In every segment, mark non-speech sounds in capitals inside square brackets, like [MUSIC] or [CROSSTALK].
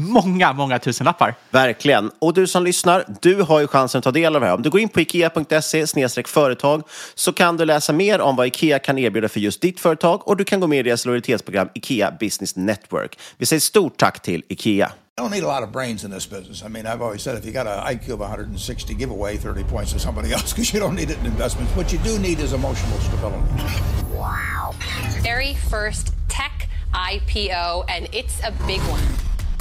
många, många tusenlappar. Verkligen. Och du som lyssnar, du har ju chansen att ta del av det här. Om du går in på ikea.se företag så kan du läsa mer om vad Ikea kan erbjuda för just ditt företag och du kan gå med i deras lojalitetsprogram Ikea Business Network. Vi säger stort tack till Ikea. I don't need a lot of brains in this business. I mean, I've always said if you got an IQ of 160, give away 30 points to somebody [LAUGHS] else because you don't need it in investments. What you do need is emotional stability. Wow. Very first tech IPO, and it's a big one.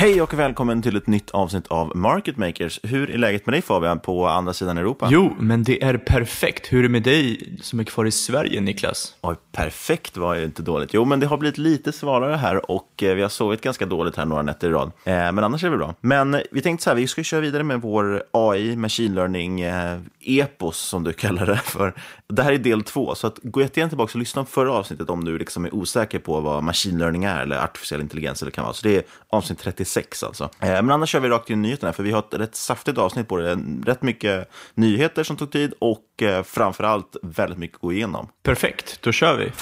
Hej och välkommen till ett nytt avsnitt av Market Makers. Hur är läget med dig Fabian på andra sidan Europa? Jo, men det är perfekt. Hur är det med dig som är kvar i Sverige, Niklas? Oj, perfekt var ju inte dåligt. Jo, men det har blivit lite svalare här och eh, vi har sovit ganska dåligt här några nätter i rad. Eh, men annars är det bra. Men vi tänkte så här, vi ska köra vidare med vår AI, machine learning, eh, epos som du kallar det för. Det här är del två, så att gå jättegärna tillbaka och lyssna på förra avsnittet om du liksom är osäker på vad machine learning är eller artificiell intelligens eller kan vara. Så det är avsnitt 36 alltså. Eh, men annars kör vi rakt in i nyheterna, för vi har ett rätt saftigt avsnitt på det. Rätt mycket nyheter som tog tid och eh, framförallt framför allt väldigt mycket att gå igenom. Perfekt, då kör vi.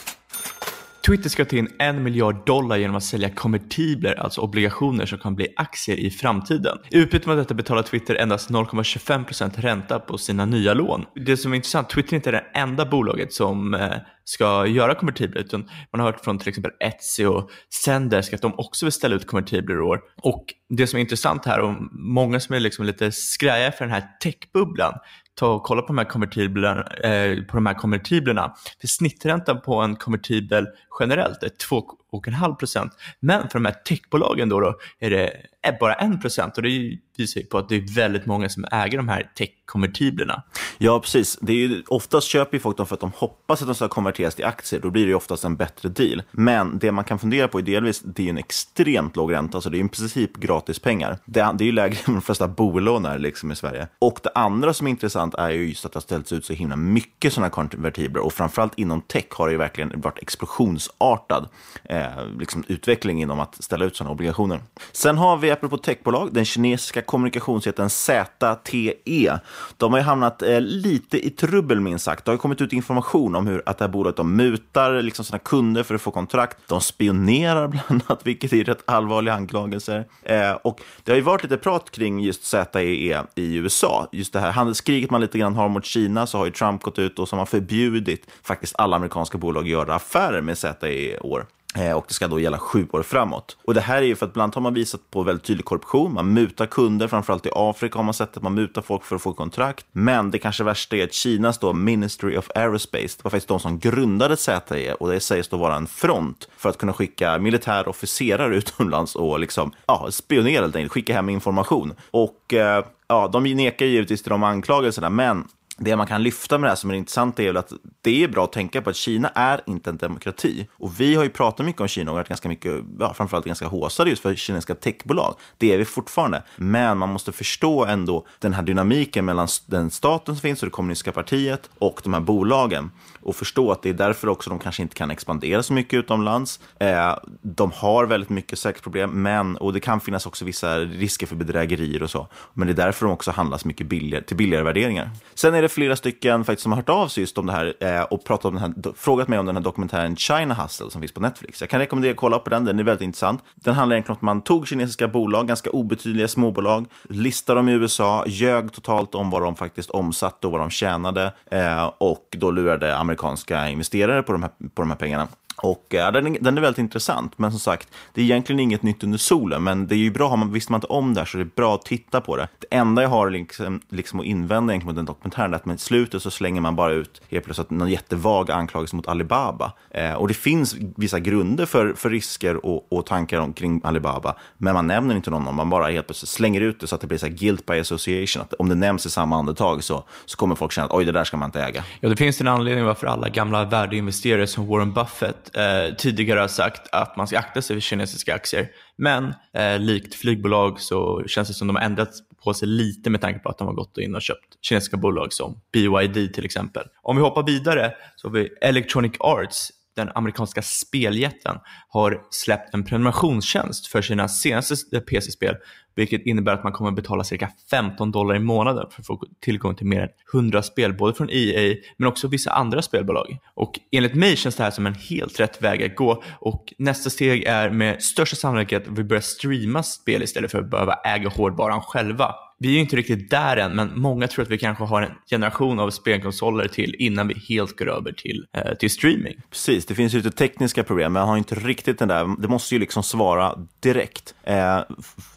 Twitter ska ta in en miljard dollar genom att sälja konvertibler, alltså obligationer som kan bli aktier i framtiden. I utbyte mot detta betalar Twitter endast 0,25% ränta på sina nya lån. Det som är intressant, Twitter är inte det enda bolaget som eh, ska göra konvertibler utan man har hört från till exempel Etsy och Zendesk att de också vill ställa ut konvertibler i år. Och det som är intressant här och många som är liksom lite skraja för den här techbubblan ta och kolla på de här konvertiblerna, eh, på de här konvertiblerna. För snitträntan på en konvertibel generellt är 2,5 procent. Men för de här techbolagen då, då är det bara 1 procent och det är visar ju på att det är väldigt många som äger de här tech-konvertiblerna. Ja, precis. Det är ju, oftast köper ju folk dem för att de hoppas att de ska konverteras till aktier. Då blir det ju oftast en bättre deal. Men det man kan fundera på är delvis, det är ju en extremt låg ränta, så det är i princip gratis pengar. Det, det är ju lägre än de flesta bolån är liksom i Sverige. Och det andra som är intressant är ju just att det har ställts ut så himla mycket sådana konvertibler och framförallt inom tech har det ju verkligen varit explosionsartad eh, liksom utveckling inom att ställa ut sådana obligationer. Sen har vi, apropå techbolag, den kinesiska kommunikationsjätten ZTE. De har ju hamnat eh, lite i trubbel minst sagt. Det har ju kommit ut information om hur att det här bolaget de mutar liksom sina kunder för att få kontrakt. De spionerar [LAUGHS] bland annat, vilket är rätt allvarliga anklagelser. Eh, och det har ju varit lite prat kring just ZTE i USA. Just det här handelskriget man lite grann har mot Kina så har ju Trump gått ut och som har förbjudit faktiskt alla amerikanska bolag att göra affärer med ZTE i år. Eh, och det ska då gälla sju år framåt. Och det här är ju för att bland annat har man visat på väldigt tydlig korruption. Man mutar kunder, framförallt i Afrika har man sett att man mutar folk för att få kontrakt. Men det kanske värsta är att Kinas då Ministry of Aerospace, det var faktiskt de som grundade ZTE och det sägs då vara en front för att kunna skicka militära officerare [LAUGHS] utomlands och liksom, ja, spionera helt enkelt, skicka hem information. Och eh, ja, de nekar givetvis till de anklagelserna, men det man kan lyfta med det här som är intressant är väl att det är bra att tänka på att Kina är inte en demokrati. Och vi har ju pratat mycket om Kina och varit ganska mycket, ja, framförallt ganska håsade just för kinesiska techbolag. Det är vi fortfarande. Men man måste förstå ändå den här dynamiken mellan den staten som finns och det kommunistiska partiet och de här bolagen. Och förstå att det är därför också de kanske inte kan expandera så mycket utomlands. Eh, de har väldigt mycket säkerhetsproblem, men, och det kan finnas också vissa risker för bedrägerier och så. Men det är därför de också handlas mycket billigare, till billigare värderingar. Sen är det flera stycken faktiskt som har hört av sig just om det här eh, och pratat om den här, frågat mig om den här dokumentären China Hustle som finns på Netflix. Jag kan rekommendera att kolla på den, den är väldigt intressant. Den handlar egentligen om att man tog kinesiska bolag, ganska obetydliga småbolag, listade dem i USA, ljög totalt om vad de faktiskt omsatte och vad de tjänade eh, och då lurade amerikanska investerare på de här, på de här pengarna. Och eh, ja, den, är, den är väldigt intressant, men som sagt, det är egentligen inget nytt under solen, men det är ju bra, man, visste man inte om det här så är det bra att titta på det. Det enda jag har liksom, liksom att invända mot den dokumentären är att med slutet så slänger man bara ut helt plötsligt någon jättevag anklagelse mot Alibaba. Eh, och det finns vissa grunder för, för risker och, och tankar omkring Alibaba, men man nämner inte någon, man bara helt plötsligt slänger ut det så att det blir så här guilt by association, att om det nämns i samma andetag så, så kommer folk känna att oj, det där ska man inte äga. Ja, det finns en anledning varför alla gamla värdeinvesterare som Warren Buffett eh, tidigare har sagt att man ska akta sig för kinesiska aktier. Men eh, likt flygbolag så känns det som de har ändrat på sig lite med tanke på att de har gått in och köpt kinesiska bolag som BYD till exempel. Om vi hoppar vidare så har vi Electronic Arts den amerikanska speljätten har släppt en prenumerationstjänst för sina senaste PC-spel, vilket innebär att man kommer betala cirka 15 dollar i månaden för att få tillgång till mer än 100 spel, både från EA men också vissa andra spelbolag. Och enligt mig känns det här som en helt rätt väg att gå och nästa steg är med största sannolikhet att vi börjar streama spel istället för att behöva äga hårdvaran själva vi är ju inte riktigt där än, men många tror att vi kanske har en generation av spelkonsoler till innan vi helt går över till, eh, till streaming. Precis, det finns ju lite tekniska problem, men jag har inte riktigt den där, det måste ju liksom svara direkt, eh,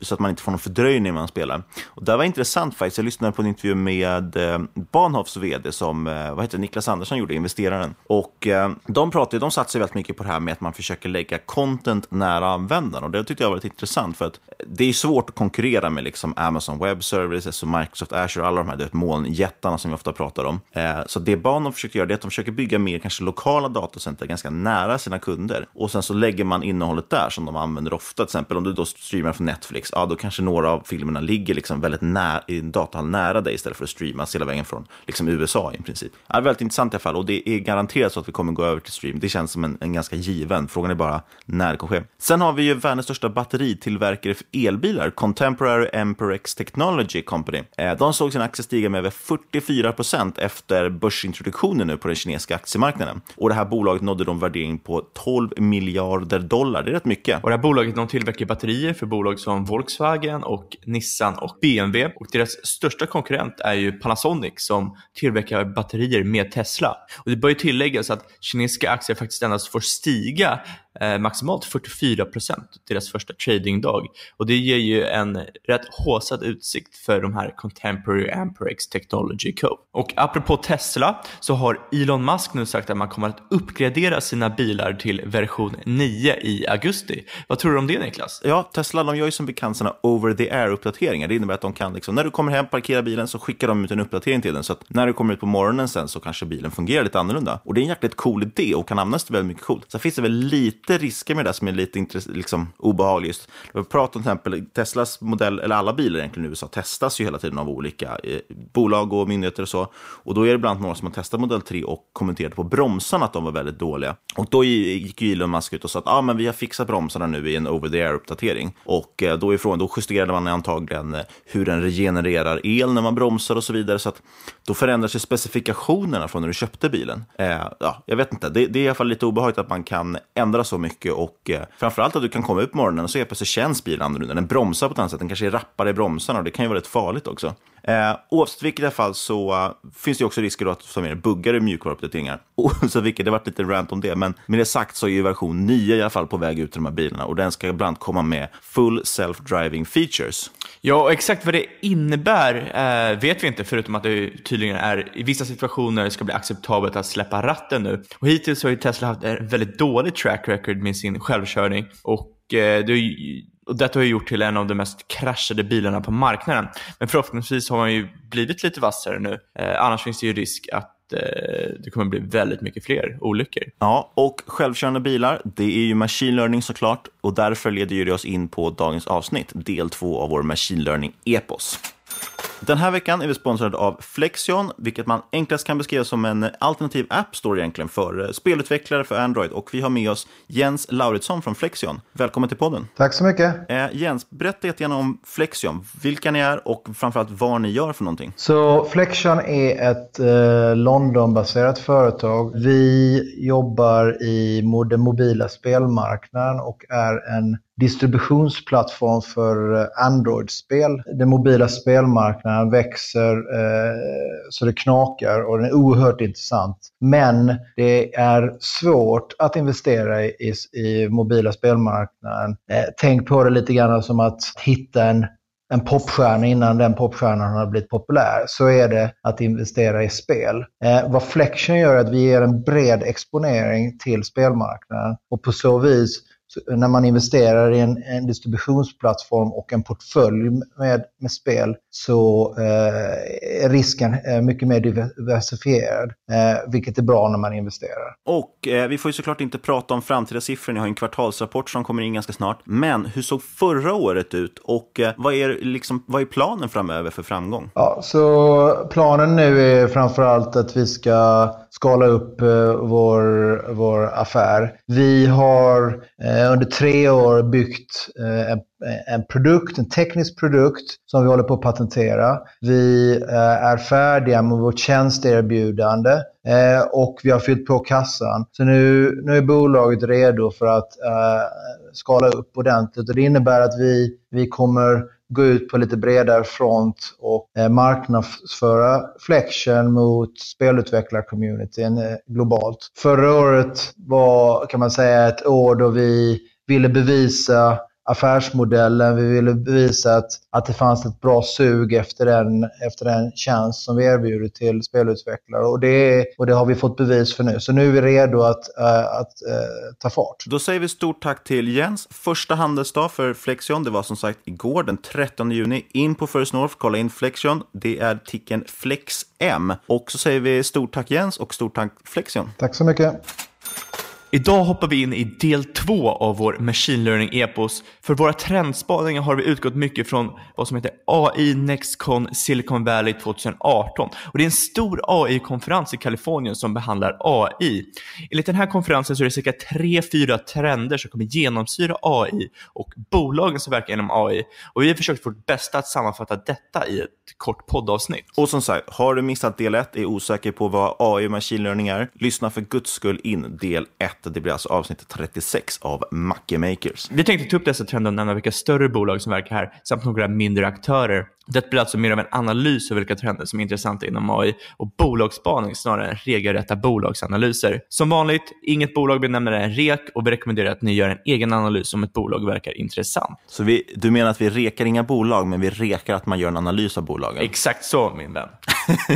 så att man inte får någon fördröjning när man spelar. Och det var intressant faktiskt, jag lyssnade på en intervju med eh, Bahnhofs vd, som eh, vad heter Niklas Andersson gjorde, investeraren. Och eh, de pratade, de satsar väldigt mycket på det här med att man försöker lägga content nära användaren, och det tyckte jag var lite intressant, för att det är svårt att konkurrera med liksom Amazon Web Services och Microsoft Azure, alla de här vet, molnjättarna som vi ofta pratar om. Eh, så det Bahnhof försöker göra det är att de försöker bygga mer kanske lokala datacenter ganska nära sina kunder. Och sen så lägger man innehållet där som de använder ofta. Till exempel om du då streamar från Netflix, ja då kanske några av filmerna ligger liksom väldigt nära, i en datahall nära dig istället för att streamas hela vägen från liksom USA i princip. Ja, väldigt intressant i alla fall och det är garanterat så att vi kommer gå över till stream. Det känns som en, en ganska given. Frågan är bara när det kommer ske. Sen har vi ju världens största batteritillverkare för elbilar, Contemporary Emperex Technology Technology Company. Eh, de såg sin aktie stiga med över 44 procent efter börsintroduktionen nu på den kinesiska aktiemarknaden. Och det här bolaget nådde de värdering på 12 miljarder dollar. Det är rätt mycket. Och det här bolaget de tillverkar batterier för bolag som Volkswagen och Nissan och BMW. Och deras största konkurrent är ju Panasonic som tillverkar batterier med Tesla. Och det bör ju tilläggas att kinesiska aktier faktiskt endast får stiga Eh, maximalt 44 procent deras första tradingdag. Och det ger ju en rätt håsad utsikt för de här Contemporary Amperex Technology Co. Och apropå Tesla så har Elon Musk nu sagt att man kommer att uppgradera sina bilar till version 9 i augusti. Vad tror du om det Niklas? Ja, Tesla de gör ju som bekant sina over the air-uppdateringar. Det innebär att de kan, liksom, när du kommer hem, parkera bilen, så skickar de ut en uppdatering till den. Så att när du kommer ut på morgonen sen så kanske bilen fungerar lite annorlunda. Och det är en jäkligt cool idé och kan användas till väldigt mycket coolt. Sen finns det väl lite lite risker med det som är lite liksom, obehagligt. Vi pratar om till exempel Teslas modell, eller alla bilar egentligen i USA, testas ju hela tiden av olika eh, bolag och myndigheter och så. Och då är det bland annat några som har testat modell 3 och kommenterat på bromsarna att de var väldigt dåliga. Och då gick ju Elon Musk ut och sa att ah, men vi har fixat bromsarna nu i en over the air-uppdatering. Och eh, då ifrån, då justerade man antagligen eh, hur den regenererar el när man bromsar och så vidare. Så att då förändras ju specifikationerna från när du köpte bilen. Eh, ja, jag vet inte, det, det, är i alla fall lite obehagligt att man kan ändra så mycket och eh, framförallt att du kan komma upp på morgonen och så helt plötsligt känns bilen annorlunda. Den bromsar på ett annat sätt, den kanske är rappare i bromsarna och det kan ju vara rätt farligt också. Eh, oavsett vilket fall så uh, finns det också risker att som med buggar i mjukvaruuppdateringar. [LAUGHS] Oavsett vilket, det har varit lite rant om det, men med det sagt så är ju version 9 i alla fall på väg ut till de här bilarna och den ska ibland komma med full self-driving features. Ja, och exakt vad det innebär eh, vet vi inte, förutom att det tydligen är i vissa situationer ska bli acceptabelt att släppa ratten nu. Och hittills har ju Tesla haft en väldigt dålig track record med sin självkörning och eh, det det och detta har gjort till en av de mest kraschade bilarna på marknaden. Men förhoppningsvis har man ju blivit lite vassare nu. Eh, annars finns det ju risk att eh, det kommer bli väldigt mycket fler olyckor. Ja, och självkörande bilar, det är ju machine learning såklart. Och därför leder det oss in på dagens avsnitt, del två av vår machine learning-epos. Den här veckan är vi sponsrade av Flexion, vilket man enklast kan beskriva som en alternativ app store egentligen för eh, spelutvecklare för Android. Och vi har med oss Jens Lauritsson från Flexion. Välkommen till podden. Tack så mycket. Eh, Jens, berätta jättegärna om Flexion, vilka ni är och framförallt vad ni gör för någonting. Så Flexion är ett eh, Londonbaserat företag. Vi jobbar i den mobila spelmarknaden och är en distributionsplattform för eh, Android-spel. Den mobila spelmarknaden växer eh, så det knakar och den är oerhört intressant. Men det är svårt att investera i, i mobila spelmarknaden. Eh, tänk på det lite grann som att hitta en en popstjärna innan den popstjärnan har blivit populär så är det att investera i spel. Eh, vad Flexion gör är att vi ger en bred exponering till spelmarknaden och på så vis när man investerar i en, en, distributionsplattform och en portfölj med, med spel så eh, är risken eh, mycket mer diversifierad, eh, vilket är bra när man investerar. Och eh, vi får ju såklart inte prata om framtida siffror, ni har en kvartalsrapport som kommer in ganska snart. Men hur såg förra året ut och eh, vad, är, liksom, vad är planen framöver för framgång? Ja, så planen nu är framförallt att vi ska skala upp eh, vår, vår affär. Vi har eh, under tre år byggt eh, en, en, produkt, en teknisk produkt som vi håller på att patentera. Vi eh, är färdiga med vårt tjänsteerbjudande eh, och vi har fyllt på kassan. Så nu, nu är bolaget redo för att eh, skala upp ordentligt och det innebär att vi, vi kommer gå ut på lite bredare front och eh, marknadsföra Flexion mot spelutvecklarcommunityn eh, globalt. Förra året var kan man säga ett år då vi ville bevisa affärsmodellen. Vi ville bevisa att, att det fanns ett bra sug efter den, efter den tjänst som vi erbjuder till spelutvecklare. Och det, och det har vi fått bevis för nu. Så nu är vi redo att, äh, att äh, ta fart. Då säger vi stort tack till Jens. Första handelsdag för Flexion, det var som sagt igår den 13 juni. In på First North, kolla in Flexion. Det är ticken FlexM. Och så säger vi stort tack Jens och stort tack Flexion. Tack så mycket. Idag hoppar vi in i del två av vår Machine Learning-epos. För våra trendspaningar har vi utgått mycket från vad som heter AI Nextcon Silicon Valley 2018. Och det är en stor AI-konferens i Kalifornien som behandlar AI. Enligt den här konferensen så är det cirka tre, fyra trender som kommer genomsyra AI och bolagen som verkar inom AI. Och vi har försökt vårt bästa att sammanfatta detta i ett kort poddavsnitt. Och som sagt, har du missat del 1, är osäker på vad AI och machine learning är, lyssna för guds skull in del 1. Det blir alltså avsnitt 36 av Macke Makers. Vi tänkte ta upp dessa trender och nämna vilka större bolag som verkar här samt några mindre aktörer. Det blir alltså mer av en analys av vilka trender som är intressanta inom AI och bolagsspaning snarare än regelrätta bolagsanalyser. Som vanligt, inget bolag benämner en rek och vi rekommenderar att ni gör en egen analys om ett bolag verkar intressant. Så vi, du menar att vi rekar inga bolag, men vi rekar att man gör en analys av bolagen? Exakt så, min vän.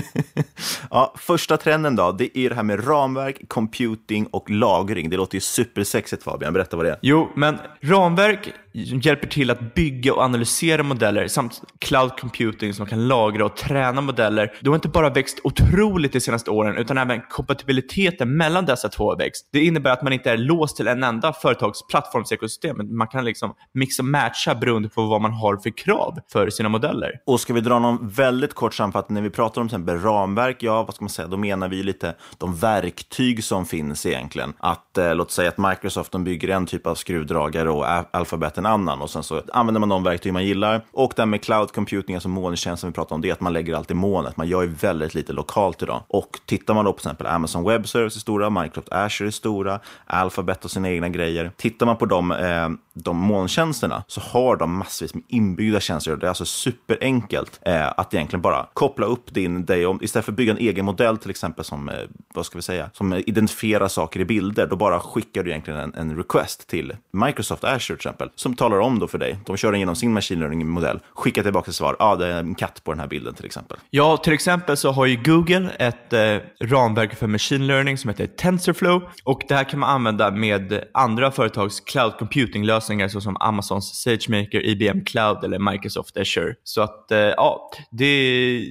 [LAUGHS] ja, första trenden då, det är det här med ramverk, computing och lagring. Det låter ju supersexigt Fabian, berätta vad det är. Jo, men ramverk hjälper till att bygga och analysera modeller samt cloud computing som kan lagra och träna modeller. Det har inte bara växt otroligt de senaste åren utan även kompatibiliteten mellan dessa två har växt. Det innebär att man inte är låst till en enda företags plattformsekosystem. Man kan liksom mixa och matcha beroende på vad man har för krav för sina modeller. Och ska vi dra någon väldigt kort sammanfattning när vi pratar om till exempel ramverk, ja vad ska man säga, då menar vi lite de verktyg som finns egentligen. Att eh, låt säga att Microsoft de bygger en typ av skruvdragare och Alphabet en annan och sen så använder man de verktyg man gillar. Och det här med cloud computing, alltså molntjänsten vi pratar om, det är att man lägger allt i molnet. Man gör ju väldigt lite lokalt idag. Och tittar man då på till exempel Amazon Web Services är stora, Microsoft Azure är stora, Alphabet och sina egna grejer. Tittar man på de, eh, de molntjänsterna så har de massvis med inbyggda tjänster. Det är alltså superenkelt eh, att egentligen bara koppla upp din dig om, istället för att bygga en egen modell till exempel som, eh, vad ska vi säga, som identifierar saker i bilder, då bara skickar du egentligen en, en request till Microsoft Azure till exempel, som talar om då för dig. De kör den genom sin machine learning-modell, skickar tillbaka ett svar, ja ah, det är en katt på den här bilden till exempel. Ja, till exempel så har ju Google ett eh, ramverk för machine learning som heter TensorFlow och det här kan man använda med andra företags cloud computing-lösningar såsom Amazons SageMaker, IBM Cloud eller Microsoft Azure. Så att eh, ja, det är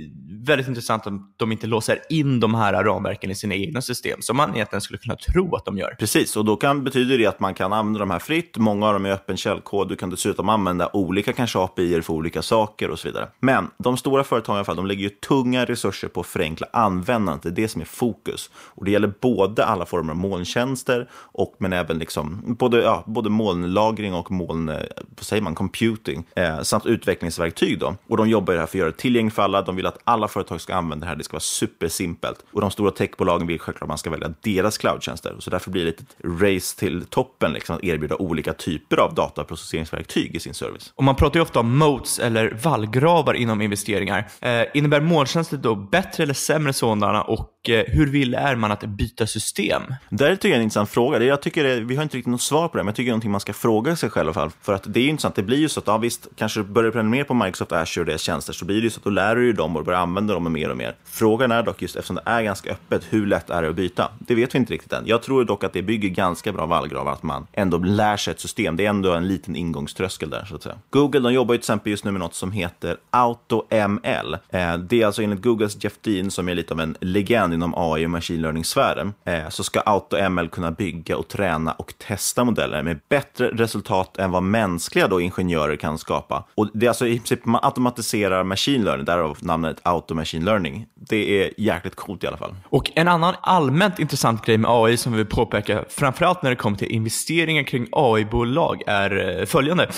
väldigt intressant att de inte låser in de här ramverken i sina egna system som man egentligen skulle kunna tro att de gör. Precis, och då kan, betyder det att man kan använda de här fritt. Många av dem är öppen källkod. Du kan dessutom använda olika kanske API för olika saker och så vidare. Men de stora företagen i alla fall, de lägger ju tunga resurser på att förenkla användandet. Det är det som är fokus. Och det gäller både alla former av molntjänster och men även liksom både, ja, både molnlagring och moln, eh, vad säger man, computing eh, samt utvecklingsverktyg då. Och de jobbar ju här för att göra det tillgängligt för alla. De vill att alla företag ska använda det här. Det ska vara supersimpelt. Och de stora techbolagen vill självklart att man ska välja deras cloudtjänster. Så därför blir det ett race till toppen, liksom, att erbjuda olika typer av dataprocesser dataprocesseringsverktyg i sin service. Och man pratar ju ofta om moats eller vallgravar inom investeringar. Eh, innebär molntjänster då bättre eller sämre sådana och eh, hur vill är man att byta system? Det är tycker jag en intressant fråga. Jag tycker det, vi har inte riktigt något svar på det, men jag tycker det är någonting man ska fråga sig själv i alla fall. För att det är ju intressant, det blir ju så att, ja visst, kanske du börjar prenumerera på Microsoft Azure och deras tjänster, så blir det ju så att då lär du ju dem och börjar använda dem mer och mer. Frågan är dock just eftersom det är ganska öppet, hur lätt är det att byta? Det vet vi inte riktigt än. Jag tror dock att det bygger ganska bra vallgravar, att man ändå lär sig ett system. Det är ändå en liten liten ingångströskel där, så att säga. Google, de jobbar ju till exempel just nu med något som heter AutoML. Eh, det är alltså enligt Googles Jeff Dean, som är lite av en legend inom AI och machine learning-sfären, eh, så ska AutoML kunna bygga och träna och testa modeller med bättre resultat än vad mänskliga då ingenjörer kan skapa. Och det är alltså i princip, man automatiserar machine learning, därav namnet Auto Machine Learning. Det är jäkligt coolt i alla fall. Och en annan allmänt intressant grej med AI som vi vill påpeka, framförallt när det kommer till investeringar kring AI-bolag, är eh, eh, följande.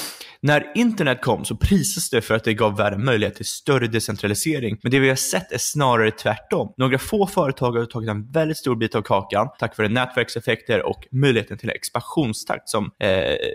När internet kom så prisades det för att det gav världen möjlighet till större decentralisering. Men det vi har sett är snarare tvärtom. Några få företag har tagit en väldigt stor bit av kakan tack vare nätverkseffekter och möjligheten till expansionstakt som eh,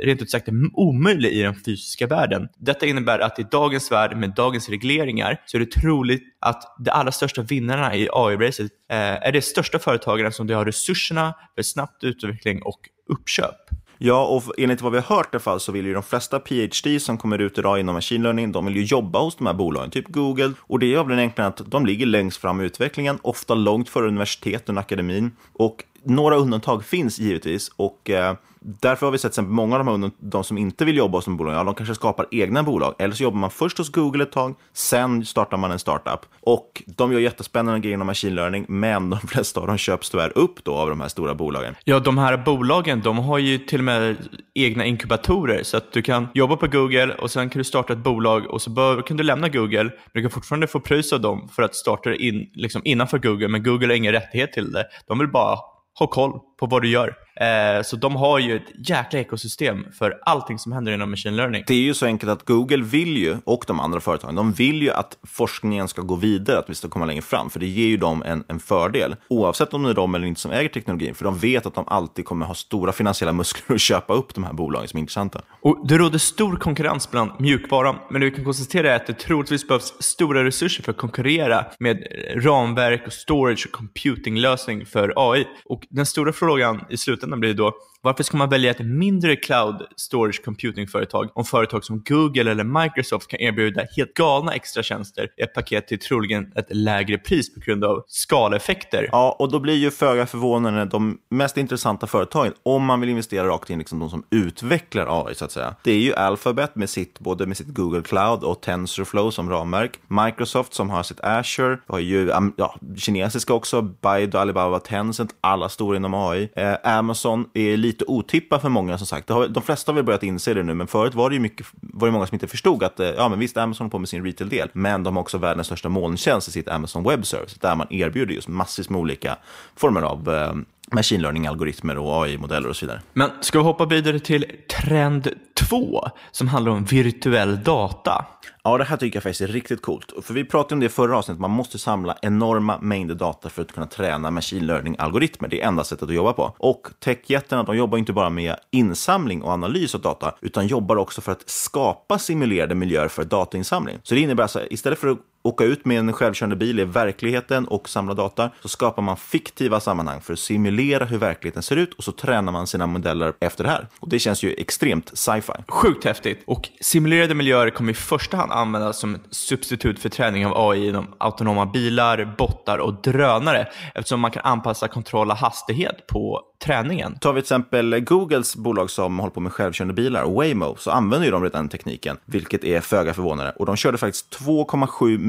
rent ut sagt är omöjlig i den fysiska världen. Detta innebär att i dagens värld med dagens regleringar så är det troligt att de allra största vinnarna i AI-racet eh, är de största företagen som de har resurserna för snabbt utveckling och uppköp. Ja, och enligt vad vi har hört i alla fall så vill ju de flesta PhD som kommer ut idag inom machine learning, de vill ju jobba hos de här bolagen, typ Google. Och det är av den enkla att de ligger längst fram i utvecklingen, ofta långt före universiteten och akademin. Och några undantag finns givetvis och eh, Därför har vi sett att många av de, här, de som inte vill jobba hos en bolag, ja, de kanske skapar egna bolag. Eller så jobbar man först hos Google ett tag, sen startar man en startup. Och de gör jättespännande grejer inom machine learning, men de [LAUGHS] flesta av dem köps tyvärr upp då av de här stora bolagen. Ja, de här bolagen, de har ju till och med egna inkubatorer, så att du kan jobba på Google och sen kan du starta ett bolag och så bör, kan du lämna Google, men du kan fortfarande få pröjs av dem för att starta det in, liksom innanför Google, men Google har ingen rättighet till det. De vill bara ha koll på vad du gör. Eh, så de har ju ett jäkla ekosystem för allting som händer inom machine learning. Det är ju så enkelt att Google vill ju, och de andra företagen, de vill ju att forskningen ska gå vidare, att vi ska komma längre fram, för det ger ju dem en, en fördel, oavsett om det är de eller inte som äger teknologin, för de vet att de alltid kommer ha stora finansiella muskler att köpa upp de här bolagen som är intressanta. Och det råder stor konkurrens bland mjukvaran, men det vi kan konstatera är att det troligtvis behövs stora resurser för att konkurrera med ramverk och storage och computinglösning för AI. Och den stora frågan i slutändan blir då, varför ska man välja ett mindre cloud storage computing-företag om företag som Google eller Microsoft kan erbjuda helt galna extra tjänster i ett paket till troligen ett lägre pris på grund av skaleffekter? Ja, och då blir ju föga förvånande de mest intressanta företagen, om man vill investera rakt in, liksom de som utvecklar AI så att säga. Det är ju Alphabet med sitt, både med sitt Google Cloud och TensorFlow som ramverk. Microsoft som har sitt Azure, har ju ja, kinesiska också, Baidu, Alibaba, Tencent, alla stora inom AI. Eh, Amazon är lite Lite otippat för många som sagt. de flesta har väl börjat inse det nu, men förut var det ju mycket, var det många som inte förstod att, eh, ja men visst, Amazon håller på med sin retail-del, men de har också världens största molntjänst i sitt Amazon Web Service, där man erbjuder just massvis med olika former av eh, machine learning-algoritmer och AI-modeller och så vidare. Men ska vi hoppa vidare till trend två, som handlar om virtuell data? Ja, det här tycker jag faktiskt är riktigt coolt. För vi pratade om det i förra avsnittet, man måste samla enorma mängder data för att kunna träna machine learning-algoritmer. Det är enda sättet att jobba på. Och techjättarna, de jobbar inte bara med insamling och analys av data, utan jobbar också för att skapa simulerade miljöer för datainsamling. Så det innebär alltså, istället för att åka ut med en självkörande bil i verkligheten och samla data, så skapar man fiktiva sammanhang för att simulera hur verkligheten ser ut och så tränar man sina modeller efter det här. Och det känns ju extremt sci-fi. Sjukt häftigt. Och simulerade miljöer kommer i första hand användas som ett substitut för träning av AI inom autonoma bilar, bottar och drönare eftersom man kan anpassa kontroll och hastighet på träningen. Tar vi till exempel Googles bolag som håller på med självkörande bilar, Waymo, så använder ju de redan tekniken, vilket är föga förvånande. Och de körde faktiskt 2,7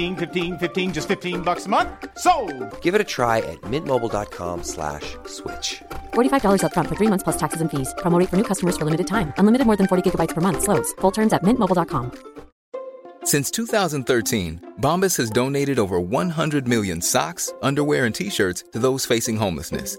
15, 15 15, just 15 bucks a month. So, Give it a try at mintmobile.com slash switch. $45 up front for 3 months plus taxes and fees. Promo rate for new customers for limited time. Unlimited more than 40 gigabytes per month slows. Full terms at mintmobile.com. Since 2013, Bombas has donated over 100 million socks, underwear and t-shirts to those facing homelessness.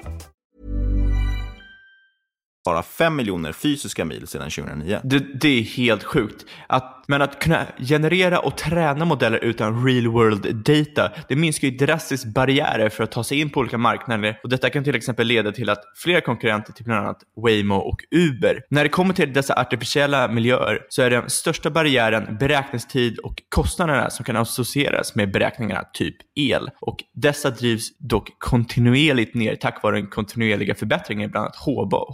bara 5 miljoner fysiska mil sedan 2009. Det, det är helt sjukt. Att, men att kunna generera och träna modeller utan real world data, det minskar ju drastiskt barriärer för att ta sig in på olika marknader och detta kan till exempel leda till att fler konkurrenter till bland annat Waymo och Uber. När det kommer till dessa artificiella miljöer så är den största barriären beräkningstid och kostnaderna som kan associeras med beräkningarna, typ el. Och dessa drivs dock kontinuerligt ner tack vare den kontinuerliga förbättringen bland annat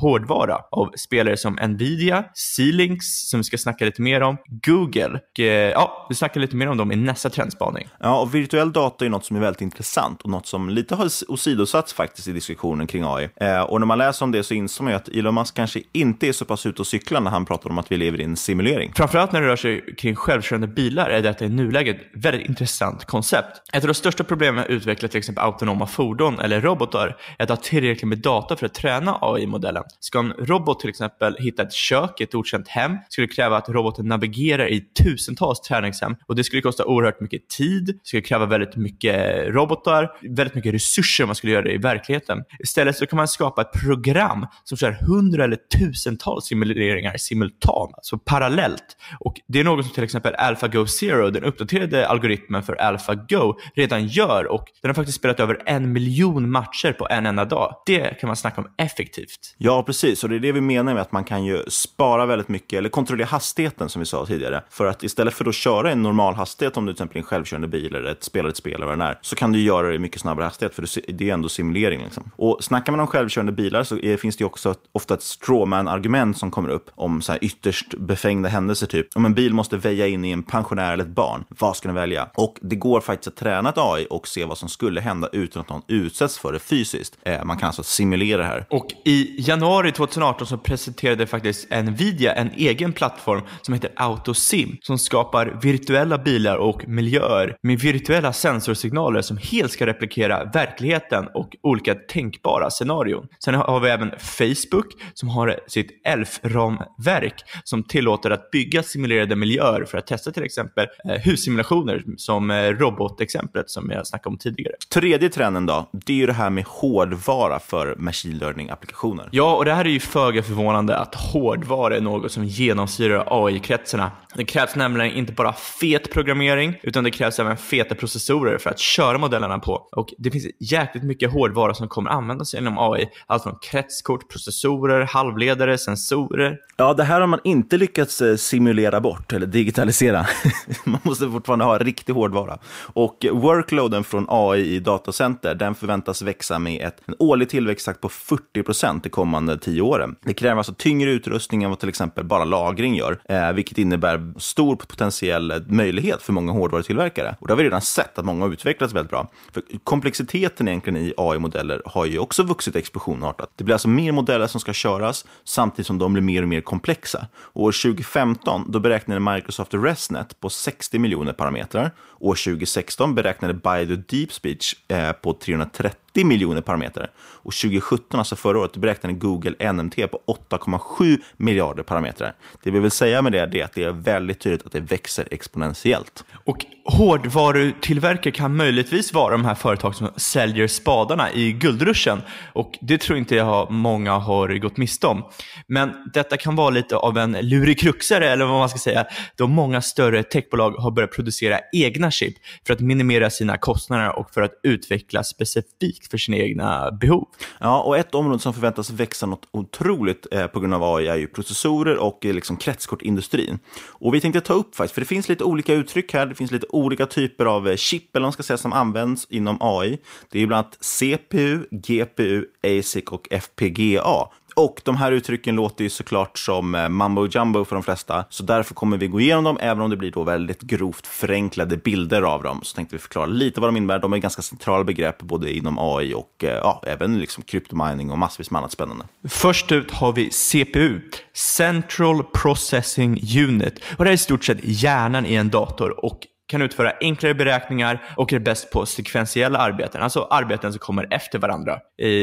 hårdvara av spelare som Nvidia, C-Links som vi ska snacka lite mer om, Google. Och, eh, ja, vi snackar lite mer om dem i nästa trendspaning. Ja, och virtuell data är något som är väldigt intressant och något som lite har åsidosatts faktiskt i diskussionen kring AI. Eh, och när man läser om det så inser man ju att Elon Musk kanske inte är så pass ute och cyklar när han pratar om att vi lever i en simulering. Framförallt när det rör sig kring självkörande bilar är detta i nuläget ett väldigt intressant koncept. Ett av de största problemen med att utveckla till exempel autonoma fordon eller robotar är att ha tillräckligt med data för att träna AI-modellen. Ska en robot till exempel hitta ett kök i ett okänt hem skulle kräva att roboten navigerar i tusentals träningshem och det skulle kosta oerhört mycket tid, det skulle kräva väldigt mycket robotar, väldigt mycket resurser om man skulle göra det i verkligheten. Istället så kan man skapa ett program som kör hundra eller tusentals simuleringar simultant, alltså parallellt. Och det är något som till exempel AlphaGo Zero, den uppdaterade algoritmen för AlphaGo, redan gör och den har faktiskt spelat över en miljon matcher på en enda dag. Det kan man snacka om effektivt. Ja, precis. Och det är det vi menar med att man kan ju spara väldigt mycket, eller kontrollera hastigheten som vi sa tidigare. För att istället för att köra i en normal hastighet, om du till exempel är en självkörande bil eller ett spelar ett spel eller vad det är, så kan du göra det i mycket snabbare hastighet, för det är ändå simulering. Liksom. Och snackar man om självkörande bilar så är, finns det också ofta ett strawman-argument som kommer upp om så här ytterst befängda händelser, typ om en bil måste väja in i en pensionär eller ett barn, vad ska den välja? Och det går faktiskt att träna ett AI och se vad som skulle hända utan att någon utsätts för det fysiskt. Eh, man kan alltså simulera det här. Och i januari 2018 så presenterade faktiskt Nvidia en egen plattform som heter AutoSim som skapar virtuella bilar och miljöer med virtuella sensorsignaler som helt ska replikera verkligheten och olika tänkbara scenarion. Sen har vi även Facebook som har sitt ELF-ramverk som tillåter att bygga simulerade miljöer för att testa till exempel eh, hussimulationer som eh, robotexemplet som jag snackade om tidigare. Tredje trenden då, det är ju det här med hårdvara för machine learning-applikationer. Ja, och det här är ju föga förvånande att hårdvara är något som genomsyrar AI-kretsarna. Det krävs nämligen inte bara fet programmering, utan det krävs även feta processorer för att köra modellerna på. Och det finns jäkligt mycket hårdvara som kommer användas inom AI. Allt från kretskort, processorer, halvledare, sensorer. Ja, det här har man inte lyckats eh, simulera bort eller digitalisera. [LAUGHS] man måste fortfarande ha riktig hårdvara. Och workloaden från AI i datacenter, den förväntas växa med ett, en årlig tillväxttakt på 40 procent de kommande tio åren. Det kräver alltså tyngre utrustning än vad till exempel bara lagring gör, eh, vilket innebär stor potentiell möjlighet för många hårdvarutillverkare. Och det har vi redan sett att många har utvecklats väldigt bra. För komplexiteten egentligen i AI-modeller har ju också vuxit explosionartat. Det blir alltså mer modeller som ska köras samtidigt som de blir mer och mer komplexa. år 2015 då beräknade Microsoft ResNet på 60 miljoner parametrar. År 2016 beräknade Baidu Deep Speech eh, på 330 80 miljoner parametrar. Och 2017, alltså förra året, beräknade Google NMT på 8,7 miljarder parametrar. Det vi vill säga med det är att det är väldigt tydligt att det växer exponentiellt. Och hårdvarutillverkare kan möjligtvis vara de här företag som säljer spadarna i guldruschen. Och det tror inte jag många har gått miste om. Men detta kan vara lite av en lurikruxare, eller vad man ska säga, då många större techbolag har börjat producera egna chip för att minimera sina kostnader och för att utveckla specifikt för sina egna behov. Ja, och ett område som förväntas växa något otroligt eh, på grund av AI är ju processorer och eh, liksom kretskortindustrin. Och vi tänkte ta upp faktiskt, för det finns lite olika uttryck här, det finns lite olika typer av eh, chip eller man ska säga, som används inom AI. Det är bland annat CPU, GPU, ASIC och FPGA. Och de här uttrycken låter ju såklart som mumbo mambo jumbo för de flesta, så därför kommer vi gå igenom dem, även om det blir då väldigt grovt förenklade bilder av dem. Så tänkte vi förklara lite vad de innebär. De är ganska centrala begrepp både inom AI och eh, ja, även liksom kryptomining och massvis med annat spännande. Först ut har vi CPU, Central Processing Unit. Och det är i stort sett hjärnan i en dator och kan utföra enklare beräkningar och är bäst på sekventiella arbeten, alltså arbeten som kommer efter varandra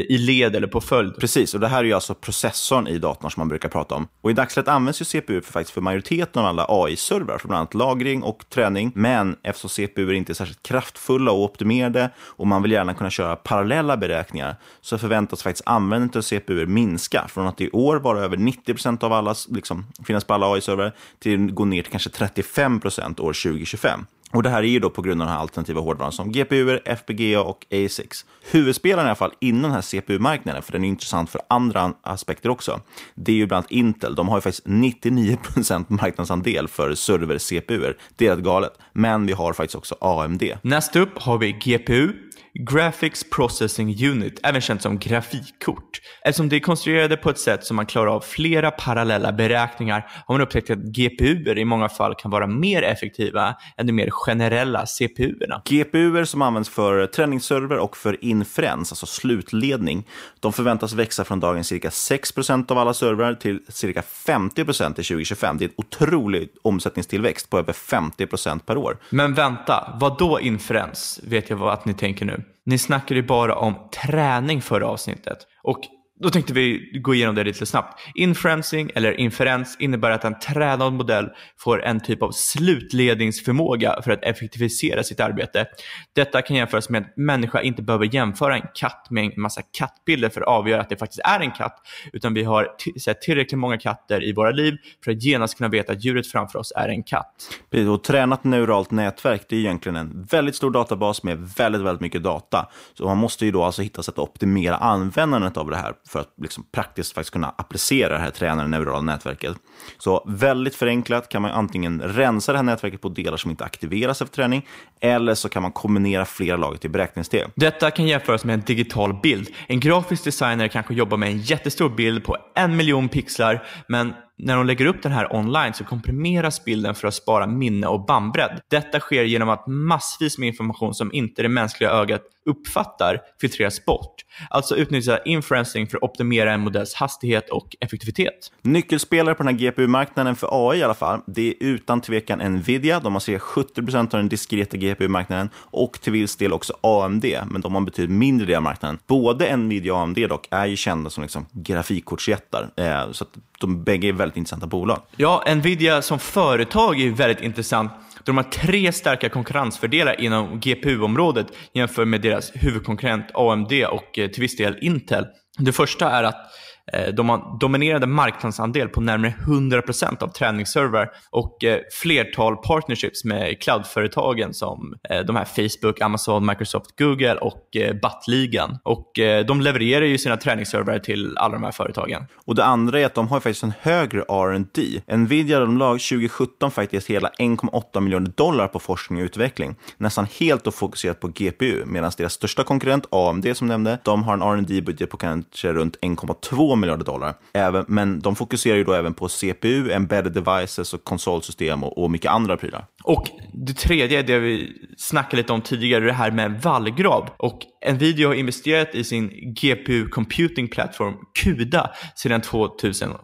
i led eller på följd. Precis, och det här är ju alltså processorn i datorn som man brukar prata om. Och i dagsläget används ju CPU för, faktiskt för majoriteten av alla AI-servrar, för bland annat lagring och träning. Men eftersom CPU inte är särskilt kraftfulla och optimerade och man vill gärna kunna köra parallella beräkningar så förväntas faktiskt användandet av CPU minska från att i år vara över 90 procent av alla, liksom, finnas på alla AI-servrar till att gå ner till kanske 35 procent år 2025. Och det här är ju då på grund av den här alternativa hårdvaran som GPU, FPGA och ASICs. Huvudspelaren i alla fall inom den här CPU-marknaden, för den är intressant för andra aspekter också, det är ju bland annat Intel. De har ju faktiskt 99% marknadsandel för server-CPU. Det är rätt galet. Men vi har faktiskt också AMD. Nästa upp har vi GPU, Graphics Processing Unit, även känt som grafikkort. Eftersom det är konstruerade på ett sätt som man klarar av flera parallella beräkningar har man upptäckt att GPUer i många fall kan vara mer effektiva än de mer generella CPUerna. GPUer som används för träningsserver och för inferens, alltså slutledning, de förväntas växa från dagens cirka 6% av alla servrar till cirka 50% till 2025. Det är en otrolig omsättningstillväxt på över 50% per år. Men vänta, vad då inferens? Vet jag vad att ni tänker nu. Ni snackade ju bara om träning förra avsnittet. Och då tänkte vi gå igenom det lite snabbt. Inferencing eller inferens innebär att en tränad modell får en typ av slutledningsförmåga för att effektivisera sitt arbete. Detta kan jämföras med att människa inte behöver jämföra en katt med en massa kattbilder för att avgöra att det faktiskt är en katt, utan vi har sett tillräckligt många katter i våra liv för att genast kunna veta att djuret framför oss är en katt. Och tränat neuralt nätverk, det är egentligen en väldigt stor databas med väldigt, väldigt mycket data. Så man måste ju då alltså hitta sätt att optimera användandet av det här för att liksom praktiskt faktiskt kunna applicera det här tränade neurala nätverket. Så väldigt förenklat kan man antingen rensa det här nätverket på delar som inte aktiveras efter träning, eller så kan man kombinera flera lager till beräkningssteg. Detta kan jämföras med en digital bild. En grafisk designer kanske jobbar med en jättestor bild på en miljon pixlar, men när de lägger upp den här online så komprimeras bilden för att spara minne och bandbredd. Detta sker genom att massvis med information som inte det mänskliga ögat uppfattar filtreras bort. Alltså utnyttja inferencing för att optimera en modells hastighet och effektivitet. Nyckelspelare på den här GPU-marknaden för AI i alla fall, det är utan tvekan Nvidia. De har cirka 70% av den diskreta GPU-marknaden och till viss del också AMD, men de har en betydligt mindre del av marknaden. Både Nvidia och AMD dock är ju kända som liksom grafikkortsjättar, eh, så att de bägge är väldigt intressanta bolag. Ja, Nvidia som företag är väldigt intressant. De har tre starka konkurrensfördelar inom GPU-området jämfört med deras huvudkonkurrent AMD och eh, till viss del Intel. Det första är att Eh, Eh, de har dominerande marknadsandel på närmare 100% av träningsservrar och eh, flertal partnerships med cloudföretagen som eh, de här Facebook, Amazon, Microsoft, Google och Battligan. Och de levererar ju sina träningsservrar till alla de här företagen. Och det andra är att de har faktiskt en högre R&D. Nvidia de lag 2017 faktiskt hela 1,8 miljoner dollar på forskning och utveckling. Nästan helt och fokuserat på GPU, medan deras största konkurrent AMD som nämnde, de har en R&D budget på kanske runt 1,2 miljarder dollar. Även, men de fokuserar ju då även på CPU, embedded devices och konsolsystem och, och mycket andra prylar. Och det tredje är det vi snackade lite om tidigare, det här med vallgrav. Och Nvidia har investerat i sin GPU Computing Platform CUDA sedan 2007.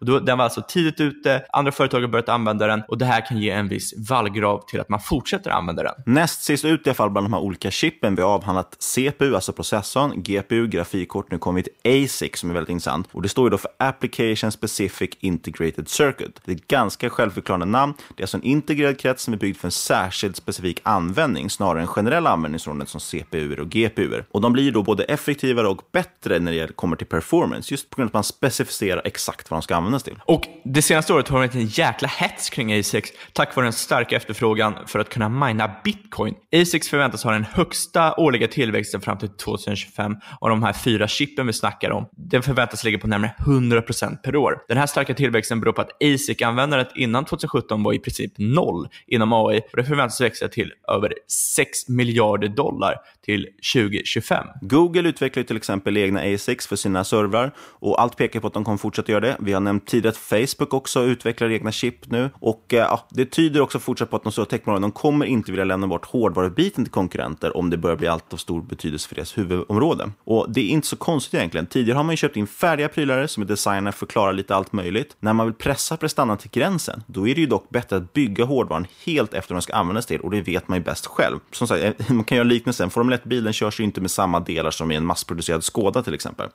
Och då, den var alltså tidigt ute, andra företag har börjat använda den och det här kan ge en viss vallgrav till att man fortsätter använda den. Näst sist ut i alla fall bland de här olika chippen, vi har avhandlat CPU, alltså processorn, GPU, grafikkort, nu kommer vi till ASIC som är väldigt intressant. Och det står ju då för Application Specific Integrated Circuit. Det är ett ganska självförklarande namn. Det är alltså en integrerad krets som är byggd för en särskild specifik användning snarare än generella användningsområden som CPU och GPU. Och de blir då både effektivare och bättre när det kommer till performance, just på grund av att man specificerar exakt vad de ska användas till. Och det senaste året har det varit en jäkla hets kring ASICs tack vare den starka efterfrågan för att kunna mina bitcoin. ASICs förväntas ha den högsta årliga tillväxten fram till 2025 av de här fyra chippen vi snackar om. Den förväntas ligga på närmare 100% per år. Den här starka tillväxten beror på att ASIC-användandet innan 2017 var i princip noll inom AI och det förväntas växa till över 6 miljarder dollar till 2025. Google utvecklar till exempel egna ASICs för sina servrar och allt pekar på att de kommer fortsätta göra det. Vi har nämnt tidigare att Facebook också utvecklar egna chip nu och eh, ja, det tyder också fortsatt på att de stora techbolagen de kommer inte vilja lämna bort hårdvarubiten till konkurrenter om det börjar bli allt av stor betydelse för deras huvudområde. Och det är inte så konstigt egentligen. Tidigare har man ju köpt in färdiga prylar som är designade för att klara lite allt möjligt. När man vill pressa prestandan till gränsen, då är det ju dock bättre att bygga hårdvaran helt efter vad den ska användas till och det vet man ju bäst själv. Som sagt, eh, man kan göra liknelsen. Formel 1-bilen körs ju inte med samma delar som i en massproducerad Skoda till exempel.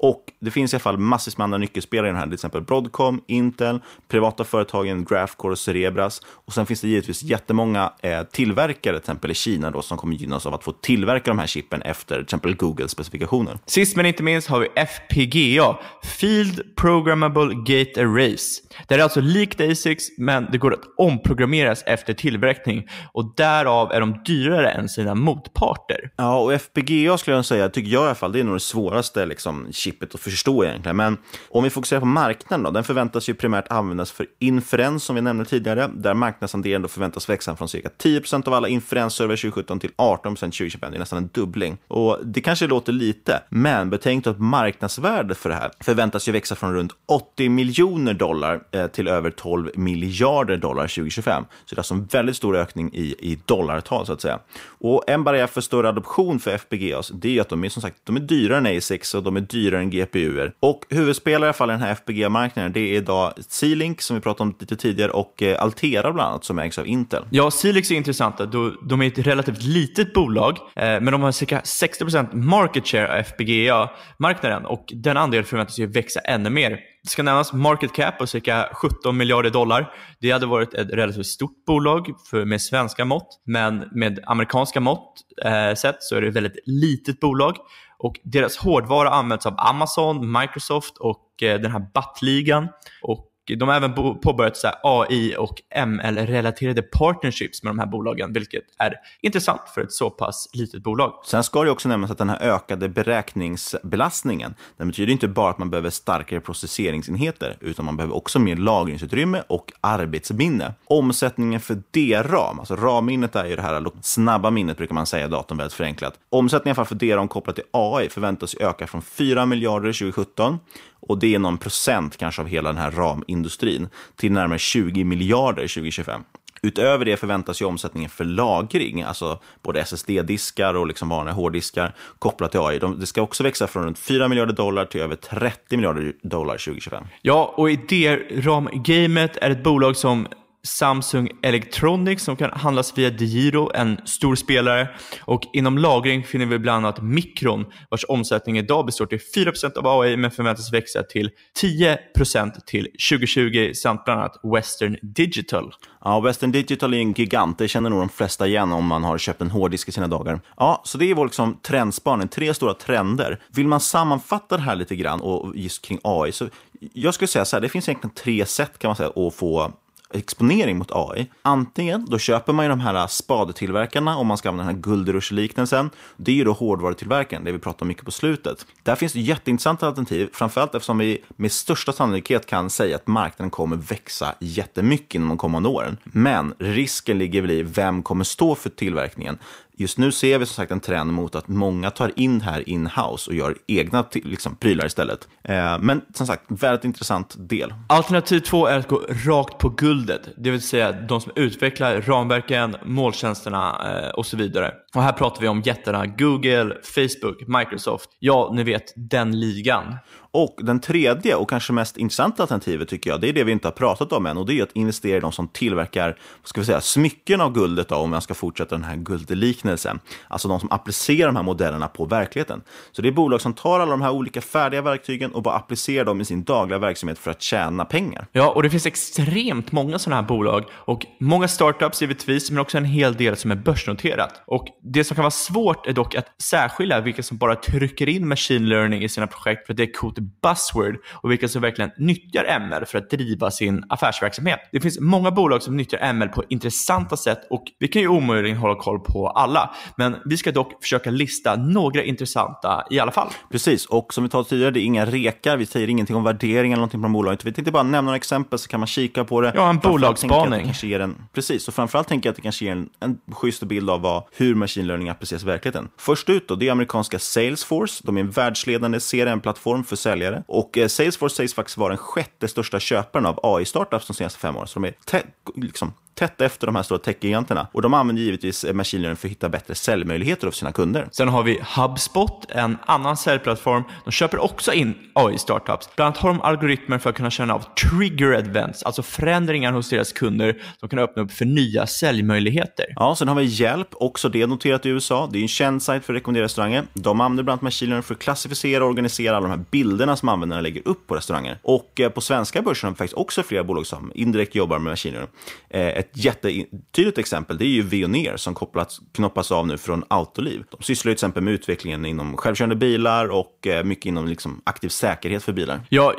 Och det finns i alla fall massvis med andra nyckelspelare i den här, till exempel Broadcom, Intel, privata företagen Graphcore och Cerebras. Och sen finns det givetvis jättemånga eh, tillverkare, till exempel i Kina, då, som kommer gynnas av att få tillverka de här chippen efter till exempel Googles specifikationer. Sist men inte minst har vi FPGA, Field Programmable Gate Arrays. Det är alltså likt ASICs, men det går att omprogrammeras efter tillverkning och därav är de dyrare än sina motparter. Ja, och FPGA skulle jag säga, tycker jag i alla fall, det är nog det svåraste liksom, chippet att förstå egentligen. Men om vi fokuserar på marknaden då, den förväntas ju primärt användas för inferens som vi nämnde tidigare, där marknadsandelen då förväntas växa från cirka 10% av alla inferensserver 2017 till 18% 2025. Det är nästan en dubbling. Och det kanske låter lite, men betänk då att marknadsvärdet för det här förväntas ju växa från runt 80 miljoner dollar eh, till över 12 miljarder dollar 2025. Så det är alltså en väldigt stor ökning i, i dollartal så att säga. Och en barriär för större adoption för FPGAs, det är att de är som sagt de är dyrare än ASICs och de är dyrare än GPUer. Och huvudspelare i alla fall i den här FPG-marknaden, det är idag C-Link som vi pratade om lite tidigare och eh, Altera bland annat som ägs av Intel. Ja, C-Link är intressanta. De är ett relativt litet bolag, eh, men de har cirka 60% market share av FPGA-marknaden och den andelen förväntas ju växa ännu mer. Det ska nämnas market cap på cirka 17 miljarder dollar. Det hade varit ett relativt stort bolag för, med svenska mått, men med amerikanska mått eh, sett så är det ett väldigt litet bolag. Och deras hårdvara används av Amazon, Microsoft och eh, den här BAT-ligan. Och de har även påbörjat så AI och ML-relaterade partnerships med de här bolagen, vilket är intressant för ett så pass litet bolag. Sen ska det också nämnas att den här ökade beräkningsbelastningen, den betyder inte bara att man behöver starkare processeringsenheter, utan man behöver också mer lagringsutrymme och arbetsminne. Omsättningen för DRAM, alltså RAM-minnet är ju det här snabba minnet brukar man säga i datorn väldigt förenklat. Omsättningen för DRAM kopplat till AI förväntas öka från 4 miljarder 2017 och det är någon procent kanske av hela den här ramindustrin till närmare 20 miljarder 2025. Utöver det förväntas ju omsättningen för lagring, alltså både SSD-diskar och liksom vanliga hårddiskar kopplat till AI. det ska också växa från runt 4 miljarder dollar till över 30 miljarder dollar 2025. Ja, och i det RAM-gamet är ett bolag som Samsung Electronics som kan handlas via DeGiro, en stor spelare. Och inom lagring finner vi bland annat Micron vars omsättning idag består till 4% av AI men förväntas växa till 10% till 2020 samt bland annat Western Digital. Ja, Western Digital är en gigant, det känner nog de flesta igen om man har köpt en hårddisk i sina dagar. Ja, så det är vår liksom trendspaning, tre stora trender. Vill man sammanfatta det här lite grann och just kring AI, så jag skulle säga så här, det finns egentligen tre sätt kan man säga att få exponering mot AI. Antingen då köper man ju de här spadetillverkarna om man ska använda den här guldrush-liknelsen. Det är ju då hårdvarutillverkaren, det vi pratar om mycket på slutet. Där finns det jätteintressanta alternativ, framförallt eftersom vi med största sannolikhet kan säga att marknaden kommer växa jättemycket inom de kommande åren. Men risken ligger väl i vem kommer stå för tillverkningen. Just nu ser vi som sagt en trend mot att många tar in här in-house och gör egna liksom, prylar istället. Eh, men som sagt, väldigt intressant del. Alternativ två är att gå rakt på guldet, det vill säga de som utvecklar ramverken, måltjänsterna eh, och så vidare. Och här pratar vi om jättarna Google, Facebook, Microsoft. Ja, ni vet den ligan. Och den tredje och kanske mest intressanta alternativet tycker jag, det är det vi inte har pratat om än och det är att investera i de som tillverkar, vad ska vi säga, smycken av guldet då, om jag ska fortsätta den här guldliknelsen. Alltså de som applicerar de här modellerna på verkligheten. Så det är bolag som tar alla de här olika färdiga verktygen och bara applicerar dem i sin dagliga verksamhet för att tjäna pengar. Ja, och det finns extremt många sådana här bolag och många startups givetvis, men också en hel del som är börsnoterat. Och det som kan vara svårt är dock att särskilja vilka som bara trycker in machine learning i sina projekt för att det är coolt buzzword och vilka som verkligen nyttjar ML för att driva sin affärsverksamhet. Det finns många bolag som nyttjar ML på intressanta sätt och vi kan ju omöjligen hålla koll på alla. Men vi ska dock försöka lista några intressanta i alla fall. Precis, och som vi talade tidigare, det är inga rekar, vi säger ingenting om värdering eller någonting på de bolagen. Vi tänkte bara nämna några exempel så kan man kika på det. Ja, en bolagsspaning. En, precis, och framförallt tänker jag att det kanske ger en, en schysst bild av vad, hur machine learning appliceras i verkligheten. Först ut då, det är amerikanska Salesforce. De är en världsledande CRM-plattform för säljare. Och eh, Salesforce sägs faktiskt vara den sjätte största köparen av AI-startups de senaste fem åren. Så de är liksom, tätt efter de här stora techgiganterna. Och de använder givetvis machine learning för att hitta bättre säljmöjligheter för sina kunder. Sen har vi HubSpot, en annan säljplattform. De köper också in AI-startups. Bland annat har de algoritmer för att kunna känna av trigger events, alltså förändringar hos deras kunder som kan öppna upp för nya säljmöjligheter. Ja, sen har vi Hjälp, också det noterat i USA. Det är en känd sajt för att rekommendera restauranger. De använder bland annat machine learning för att klassificera och organisera alla de här bilderna som användarna lägger upp på restauranger. Och eh, på svenska börsen har vi faktiskt också flera bolag som indirekt jobbar med machine learning. Eh, ett jättetydligt exempel det är ju Veoneer som kopplats, knoppas av nu från Autoliv. De sysslar ju till exempel med utvecklingen inom självkörande bilar och eh, mycket inom liksom aktiv säkerhet för bilar. Ja,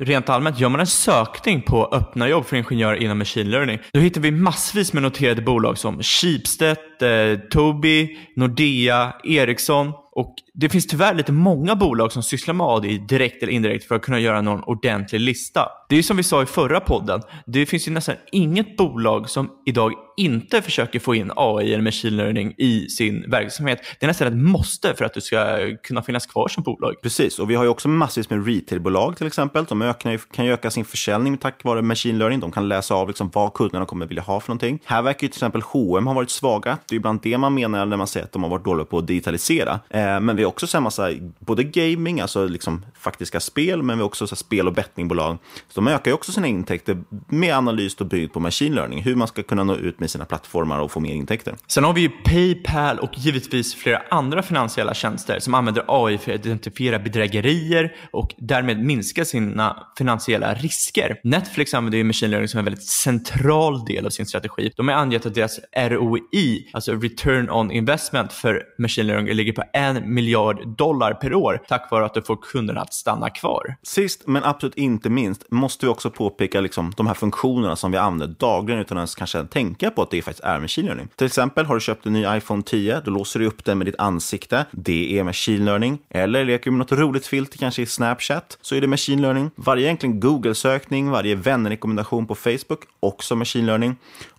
rent allmänt, gör man en sökning på öppna jobb för ingenjörer inom machine learning, då hittar vi massvis med noterade bolag som Schibsted, eh, Tobii, Nordea, Ericsson och det finns tyvärr lite många bolag som sysslar med ADI direkt eller indirekt för att kunna göra någon ordentlig lista. Det är som vi sa i förra podden, det finns ju nästan inget bolag som idag inte försöker få in AI eller machine learning i sin verksamhet. Det är nästan ett måste för att du ska kunna finnas kvar som bolag. Precis, och vi har ju också massvis med retailbolag till exempel. De ökar, kan ju öka sin försäljning tack vare machine learning. De kan läsa av liksom vad kunderna kommer vilja ha för någonting. Här verkar ju till exempel H&M ha varit svaga. Det är ibland det man menar när man säger att de har varit dåliga på att digitalisera. Eh, men vi har också sett massa, både gaming, alltså liksom faktiska spel, men vi har också så spel och bettingbolag. Så de ökar ju också sina intäkter med analys och byggt på machine learning, hur man ska kunna nå ut med sina plattformar och få mer intäkter. Sen har vi ju Paypal och givetvis flera andra finansiella tjänster som använder AI för att identifiera bedrägerier och därmed minska sina finansiella risker. Netflix använder ju machine learning som en väldigt central del av sin strategi. De har angett att deras ROI, alltså return on investment för machine learning, ligger på en miljard dollar per år tack vare att du får kunderna att stanna kvar. Sist men absolut inte minst måste vi också påpeka liksom, de här funktionerna som vi använder dagligen utan att ens kanske tänka på att det faktiskt är machine learning. Till exempel har du köpt en ny iPhone 10, då låser du upp den med ditt ansikte. Det är machine learning. Eller leker du med något roligt filter, kanske i Snapchat, så är det machine learning. Varje egentligen Google-sökning, varje vänrekommendation på Facebook, också machine learning.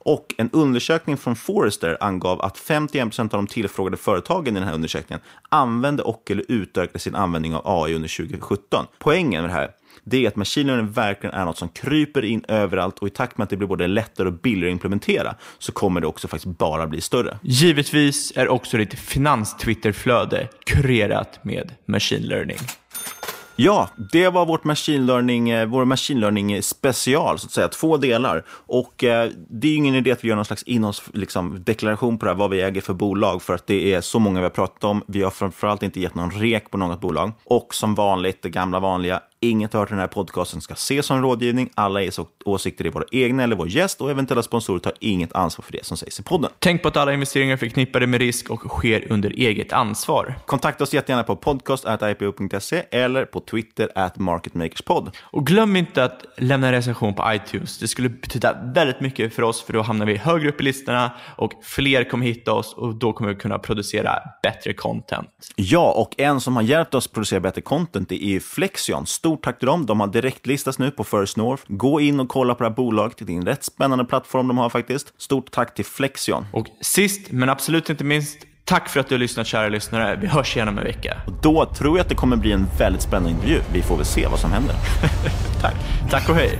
Och en undersökning från Forrester angav att 51% av de tillfrågade företagen i den här undersökningen använde och eller utökade sin användning av AI under 2017. Poängen med det här det är att machine learning verkligen är något som kryper in överallt och i takt med att det blir både lättare och billigare att implementera så kommer det också faktiskt bara bli större. Givetvis är också ditt finans-Twitterflöde kurerat med machine learning. Ja, det var vårt machine learning, eh, vår machine learning special, så att säga. Två delar. Och eh, det är ingen idé att vi gör någon slags innehållsdeklaration liksom, på det här, vad vi äger för bolag, för att det är så många vi har pratat om. Vi har framförallt inte gett någon rek på något bolag. Och som vanligt, det gamla vanliga, Inget hört i den här podcasten ska ses som rådgivning. Alla är åsikter är våra egna eller vår gäst och eventuella sponsorer tar inget ansvar för det som sägs i podden. Tänk på att alla investeringar är förknippade med risk och sker under eget ansvar. Kontakta oss jättegärna på podcast.ipo.se eller på Twitter at marketmakerspod. Och glöm inte att lämna en recension på iTunes. Det skulle betyda väldigt mycket för oss för då hamnar vi högre upp i listorna och fler kommer hitta oss och då kommer vi kunna producera bättre content. Ja, och en som har hjälpt oss producera bättre content är Flexion Stort tack till dem. De har direktlistats nu på First North. Gå in och kolla på det här bolaget. Det är en rätt spännande plattform de har faktiskt. Stort tack till Flexion. Och sist, men absolut inte minst, Tack för att du har lyssnat kära lyssnare. Vi hörs igen om en vecka. Och då tror jag att det kommer bli en väldigt spännande intervju. Vi får väl se vad som händer. [LAUGHS] Tack. Tack och hej.